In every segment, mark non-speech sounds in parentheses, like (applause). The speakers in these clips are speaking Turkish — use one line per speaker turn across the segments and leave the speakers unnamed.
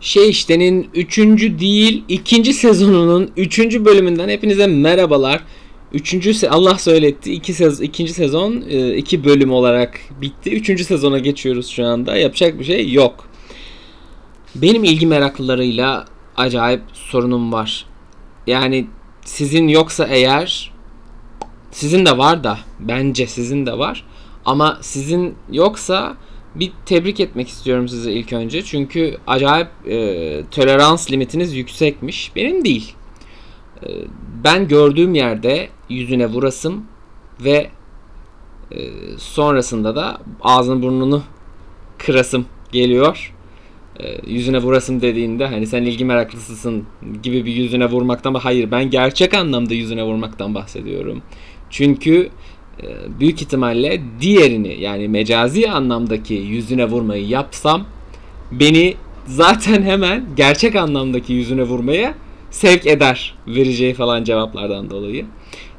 Şey iştenin 3. değil 2. sezonunun 3. bölümünden hepinize merhabalar. 3. Se- Allah söyletti 2 sez 2. sezon 2 bölüm olarak bitti. 3. sezona geçiyoruz şu anda. Yapacak bir şey yok. Benim ilgi meraklılarıyla acayip sorunum var. Yani sizin yoksa eğer sizin de var da bence sizin de var. Ama sizin yoksa bir tebrik etmek istiyorum size ilk önce. Çünkü acayip e, tolerans limitiniz yüksekmiş. Benim değil. E, ben gördüğüm yerde yüzüne vurasım ve e, sonrasında da ağzını burnunu kırasım geliyor. E, yüzüne vurasım dediğinde hani sen ilgi meraklısısın gibi bir yüzüne vurmaktan hayır ben gerçek anlamda yüzüne vurmaktan bahsediyorum. Çünkü büyük ihtimalle diğerini yani mecazi anlamdaki yüzüne vurmayı yapsam beni zaten hemen gerçek anlamdaki yüzüne vurmaya sevk eder vereceği falan cevaplardan dolayı.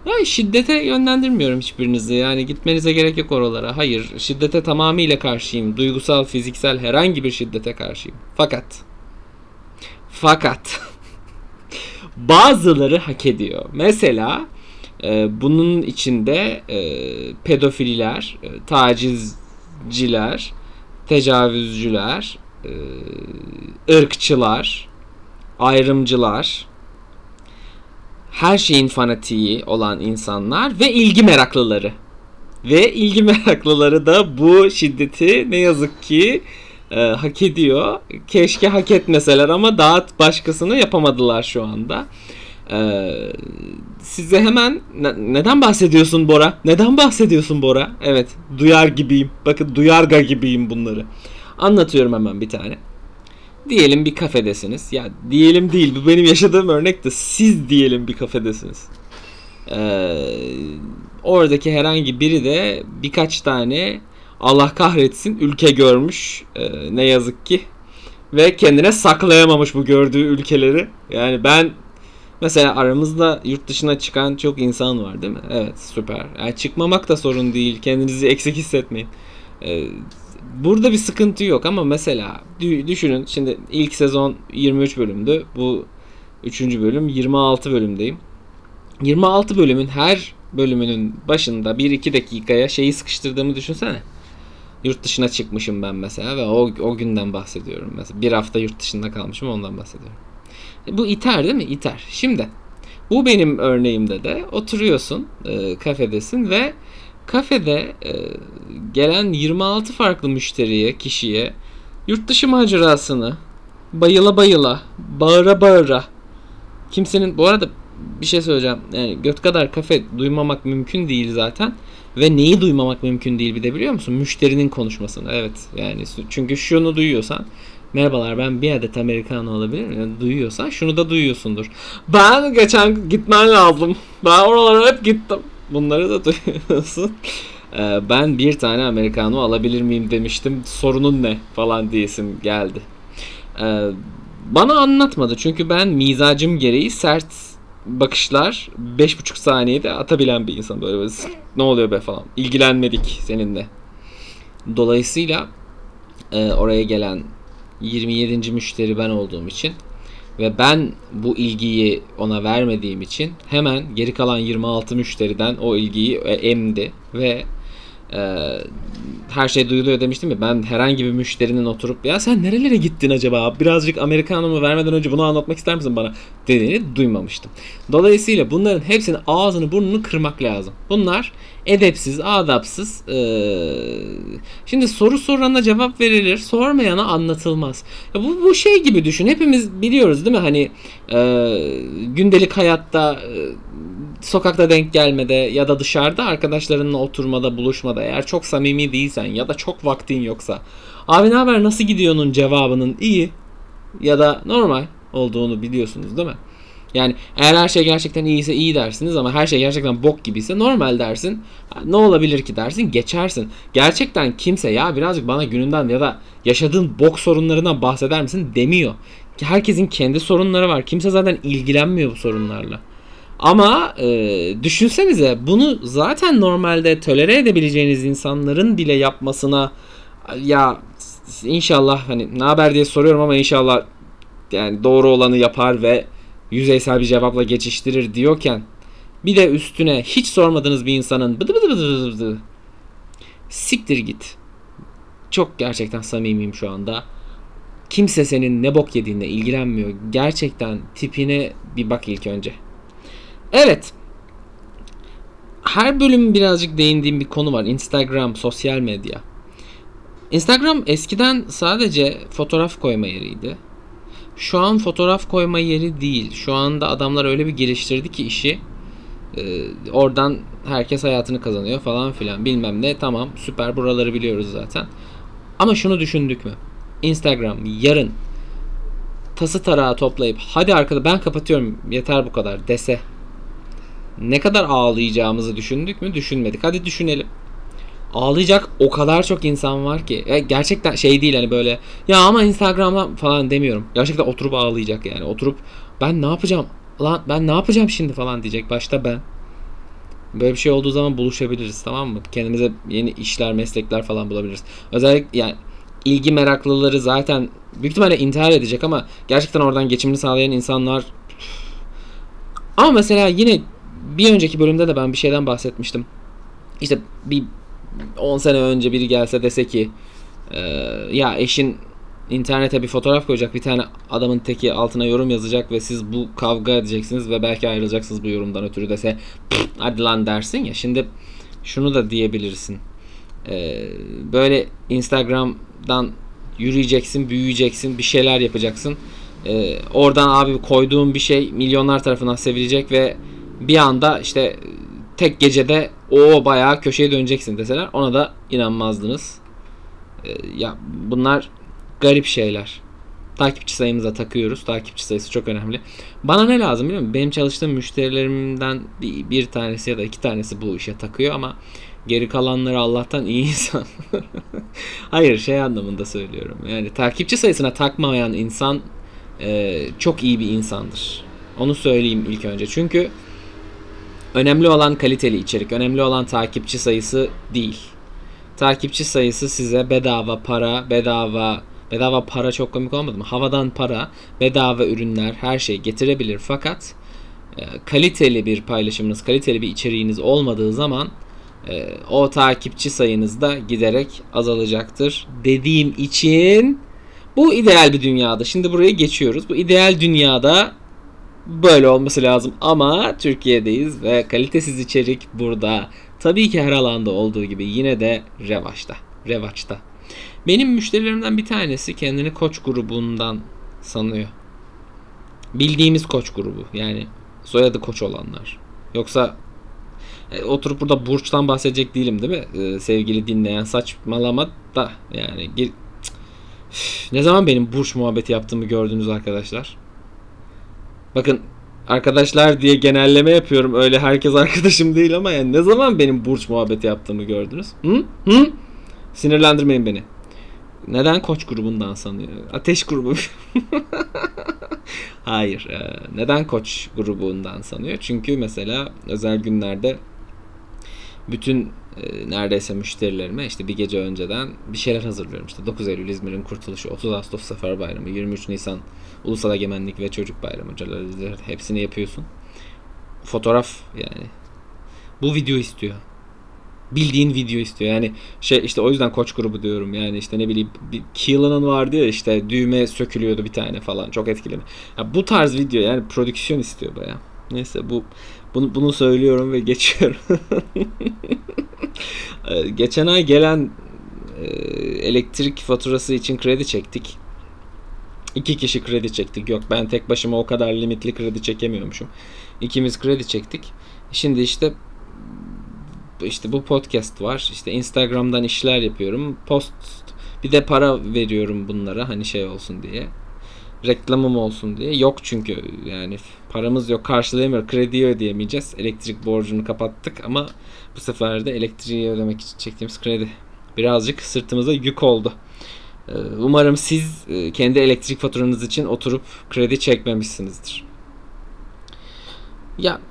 Yani şiddete yönlendirmiyorum hiçbirinizi. Yani gitmenize gerek yok oralara. Hayır, şiddete tamamıyla karşıyım. Duygusal, fiziksel herhangi bir şiddete karşıyım. Fakat fakat (laughs) bazıları hak ediyor. Mesela bunun içinde e, pedofililer, e, tacizciler, tecavüzcüler, e, ırkçılar, ayrımcılar, her şeyin fanatiği olan insanlar ve ilgi meraklıları. Ve ilgi (laughs) meraklıları da bu şiddeti ne yazık ki e, hak ediyor. Keşke hak etmeseler ama daha başkasını yapamadılar şu anda. E, size hemen ne, neden bahsediyorsun Bora? Neden bahsediyorsun Bora? Evet, duyar gibiyim. Bakın duyarga gibiyim bunları. Anlatıyorum hemen bir tane. Diyelim bir kafedesiniz. Ya diyelim değil bu benim yaşadığım örnek de siz diyelim bir kafedesiniz. Ee, oradaki herhangi biri de birkaç tane Allah kahretsin ülke görmüş ee, ne yazık ki ve kendine saklayamamış bu gördüğü ülkeleri. Yani ben mesela aramızda yurt dışına çıkan çok insan var değil mi? Evet süper. Yani çıkmamak da sorun değil. Kendinizi eksik hissetmeyin. Ee, burada bir sıkıntı yok ama mesela düşünün şimdi ilk sezon 23 bölümdü. Bu 3. bölüm 26 bölümdeyim. 26 bölümün her bölümünün başında 1-2 dakikaya şeyi sıkıştırdığımı düşünsene. Yurt dışına çıkmışım ben mesela ve o, o günden bahsediyorum. Mesela bir hafta yurt dışında kalmışım ondan bahsediyorum. Bu iter değil mi? İter. Şimdi bu benim örneğimde de oturuyorsun e, kafedesin ve kafede e, gelen 26 farklı müşteriye, kişiye yurt dışı macerasını bayıla bayıla, bağıra bağıra kimsenin bu arada bir şey söyleyeceğim. Yani göt kadar kafe duymamak mümkün değil zaten. Ve neyi duymamak mümkün değil bir de biliyor musun? Müşterinin konuşmasını. Evet yani çünkü şunu duyuyorsan Merhabalar ben bir adet Americano alabilir miyim? Duyuyorsan şunu da duyuyorsundur. Ben geçen gitmen lazım. Ben oralara hep gittim. Bunları da (laughs) duyuyorsun. Ee, ben bir tane Americano alabilir miyim demiştim. Sorunun ne falan diyesim geldi. Ee, bana anlatmadı çünkü ben mizacım gereği sert bakışlar 5,5 saniyede atabilen bir insan böyle, böyle ne oluyor be falan. İlgilenmedik seninle. Dolayısıyla e, oraya gelen 27. müşteri ben olduğum için ve ben bu ilgiyi ona vermediğim için hemen geri kalan 26 müşteriden o ilgiyi emdi ve e, her şey duyuluyor demiştim ya ben herhangi bir müşterinin oturup ya sen nerelere gittin acaba birazcık Amerikanımı vermeden önce bunu anlatmak ister misin bana dediğini duymamıştım. Dolayısıyla bunların hepsinin ağzını burnunu kırmak lazım. Bunlar edepsiz, adapsız. Ee, şimdi soru sorana cevap verilir, sormayana anlatılmaz. Ya bu, bu şey gibi düşün. Hepimiz biliyoruz değil mi? Hani e, gündelik hayatta e, sokakta denk gelmede ya da dışarıda arkadaşlarınla oturmada, buluşmada eğer çok samimi değilsen ya da çok vaktin yoksa abi ne haber nasıl gidiyor'nun cevabının iyi ya da normal olduğunu biliyorsunuz değil mi? Yani eğer her şey gerçekten iyiyse iyi dersiniz ama her şey gerçekten bok gibiyse normal dersin. Ne olabilir ki dersin geçersin. Gerçekten kimse ya birazcık bana gününden ya da yaşadığın bok sorunlarından bahseder misin demiyor. Herkesin kendi sorunları var. Kimse zaten ilgilenmiyor bu sorunlarla. Ama e, düşünsenize bunu zaten normalde tolere edebileceğiniz insanların bile yapmasına ya inşallah hani ne haber diye soruyorum ama inşallah yani doğru olanı yapar ve yüzeysel bir cevapla geçiştirir diyorken bir de üstüne hiç sormadığınız bir insanın bıdı bıdı bıdı bıdı bıdı siktir git. Çok gerçekten samimiyim şu anda. Kimse senin ne bok yediğinle ilgilenmiyor. Gerçekten tipine bir bak ilk önce. Evet. Her bölüm birazcık değindiğim bir konu var. Instagram, sosyal medya. Instagram eskiden sadece fotoğraf koyma yeriydi. Şu an fotoğraf koyma yeri değil. Şu anda adamlar öyle bir geliştirdi ki işi. Ee, oradan herkes hayatını kazanıyor falan filan. Bilmem ne tamam süper buraları biliyoruz zaten. Ama şunu düşündük mü? Instagram yarın tası tarağı toplayıp hadi arkada ben kapatıyorum yeter bu kadar dese ne kadar ağlayacağımızı düşündük mü? Düşünmedik. Hadi düşünelim. Ağlayacak o kadar çok insan var ki. E, gerçekten şey değil hani böyle ya ama Instagram'da falan demiyorum. Gerçekten oturup ağlayacak yani. Oturup ben ne yapacağım? Lan ben ne yapacağım şimdi falan diyecek. Başta ben. Böyle bir şey olduğu zaman buluşabiliriz tamam mı? Kendimize yeni işler, meslekler falan bulabiliriz. Özellikle yani ilgi meraklıları zaten büyük ihtimalle intihar edecek ama gerçekten oradan geçimini sağlayan insanlar ama mesela yine bir önceki bölümde de ben bir şeyden bahsetmiştim. İşte bir 10 sene önce biri gelse dese ki e, ya eşin internete bir fotoğraf koyacak bir tane adamın teki altına yorum yazacak ve siz bu kavga edeceksiniz ve belki ayrılacaksınız bu yorumdan ötürü dese hadi lan dersin ya. Şimdi şunu da diyebilirsin. E, böyle Instagram'dan yürüyeceksin büyüyeceksin bir şeyler yapacaksın. E, oradan abi koyduğun bir şey milyonlar tarafından sevilecek ve bir anda işte tek gecede o bayağı köşeye döneceksin deseler ona da inanmazdınız. Ee, ya bunlar garip şeyler. Takipçi sayımıza takıyoruz. Takipçi sayısı çok önemli. Bana ne lazım biliyor musun? Benim çalıştığım müşterilerimden bir, bir tanesi ya da iki tanesi bu işe takıyor ama geri kalanları Allah'tan iyi (laughs) insan. Hayır şey anlamında söylüyorum. Yani takipçi sayısına takmayan insan e, çok iyi bir insandır. Onu söyleyeyim ilk önce. Çünkü Önemli olan kaliteli içerik, önemli olan takipçi sayısı değil. Takipçi sayısı size bedava para, bedava bedava para çok komik olmadı mı? Havadan para, bedava ürünler, her şey getirebilir fakat e, kaliteli bir paylaşımınız, kaliteli bir içeriğiniz olmadığı zaman e, o takipçi sayınız da giderek azalacaktır. Dediğim için bu ideal bir dünyada. Şimdi buraya geçiyoruz. Bu ideal dünyada böyle olması lazım ama Türkiye'deyiz ve kalitesiz içerik burada. Tabii ki her alanda olduğu gibi yine de revaçta. Revaçta. Benim müşterilerimden bir tanesi kendini koç grubundan sanıyor. Bildiğimiz koç grubu. Yani soyadı koç olanlar. Yoksa e, oturup burada burçtan bahsedecek değilim değil mi? E, sevgili dinleyen saçmalama da yani gir... ne zaman benim burç muhabbeti yaptığımı gördünüz arkadaşlar? Bakın arkadaşlar diye genelleme yapıyorum. Öyle herkes arkadaşım değil ama yani ne zaman benim burç muhabbeti yaptığımı gördünüz? Hı? Hı? Sinirlendirmeyin beni. Neden koç grubundan sanıyor? Ateş grubu. (laughs) Hayır. E, neden koç grubundan sanıyor? Çünkü mesela özel günlerde bütün e, neredeyse müşterilerime işte bir gece önceden bir şeyler hazırlıyorum. İşte 9 Eylül İzmir'in kurtuluşu, 30 Ağustos Zafer Bayramı, 23 Nisan Ulusal Egemenlik ve Çocuk Bayramı. Hepsini yapıyorsun. Fotoğraf yani. Bu video istiyor. Bildiğin video istiyor. Yani şey işte o yüzden koç grubu diyorum. Yani işte ne bileyim bir Keelan'ın vardı ya işte düğme sökülüyordu bir tane falan. Çok etkili. Ya bu tarz video yani prodüksiyon istiyor baya. Neyse bu bunu, bunu söylüyorum ve geçiyorum. (laughs) Ee, geçen ay gelen e, elektrik faturası için kredi çektik. İki kişi kredi çektik. Yok ben tek başıma o kadar limitli kredi çekemiyormuşum. İkimiz kredi çektik. Şimdi işte işte bu podcast var. İşte Instagram'dan işler yapıyorum. Post bir de para veriyorum bunlara hani şey olsun diye reklamım olsun diye. Yok çünkü yani paramız yok karşılayamıyor. Krediyi ödeyemeyeceğiz. Elektrik borcunu kapattık ama bu sefer de elektriği ödemek için çektiğimiz kredi birazcık sırtımıza yük oldu. Ee, umarım siz e, kendi elektrik faturanız için oturup kredi çekmemişsinizdir. Ya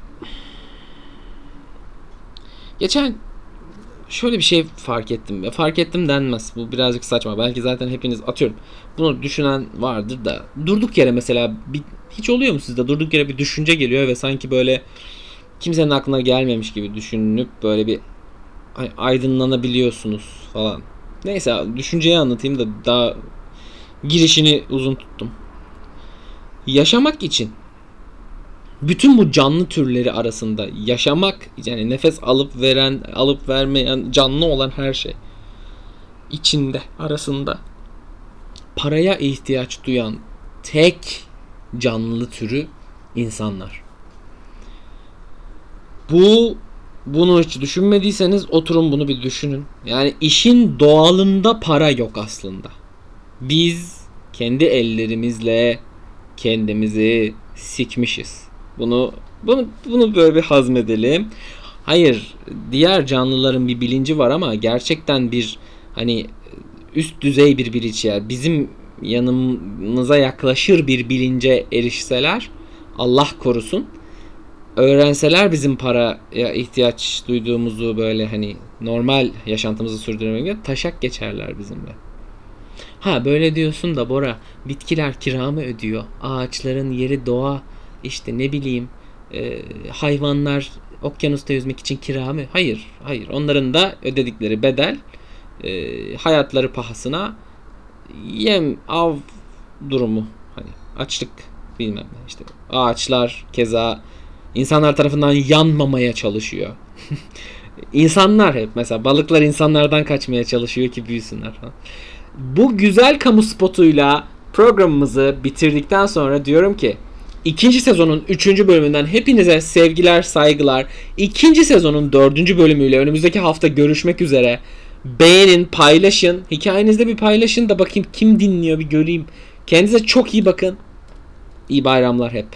geçen şöyle bir şey fark ettim. ve Fark ettim denmez. Bu birazcık saçma. Belki zaten hepiniz atıyorum. Bunu düşünen vardır da. Durduk yere mesela bir, hiç oluyor mu sizde? Durduk yere bir düşünce geliyor ve sanki böyle kimsenin aklına gelmemiş gibi düşünüp böyle bir aydınlanabiliyorsunuz falan. Neyse düşünceyi anlatayım da daha girişini uzun tuttum. Yaşamak için bütün bu canlı türleri arasında yaşamak yani nefes alıp veren, alıp vermeyen, canlı olan her şey içinde, arasında paraya ihtiyaç duyan tek canlı türü insanlar. Bu bunu hiç düşünmediyseniz oturun bunu bir düşünün. Yani işin doğalında para yok aslında. Biz kendi ellerimizle kendimizi sikmişiz. Bunu bunu bunu böyle bir hazmedelim. Hayır, diğer canlıların bir bilinci var ama gerçekten bir hani üst düzey bir bilinç ya. Bizim yanımıza yaklaşır bir bilince erişseler Allah korusun öğrenseler bizim paraya ihtiyaç duyduğumuzu böyle hani normal yaşantımızı sürdürmeye taşak geçerler bizimle. Ha böyle diyorsun da Bora bitkiler kira mı ödüyor? Ağaçların yeri doğa işte ne bileyim e, hayvanlar okyanusta yüzmek için kira mı? Hayır, hayır. Onların da ödedikleri bedel e, hayatları pahasına yem av durumu hani açlık bilmem ne işte ağaçlar keza insanlar tarafından yanmamaya çalışıyor. (laughs) İnsanlar hep mesela balıklar insanlardan kaçmaya çalışıyor ki büyüsünler falan. Bu güzel kamu spotuyla programımızı bitirdikten sonra diyorum ki ikinci sezonun üçüncü bölümünden hepinize sevgiler, saygılar. İkinci sezonun dördüncü bölümüyle önümüzdeki hafta görüşmek üzere. Beğenin, paylaşın. Hikayenizde bir paylaşın da bakayım kim dinliyor bir göreyim. Kendinize çok iyi bakın. İyi bayramlar hep.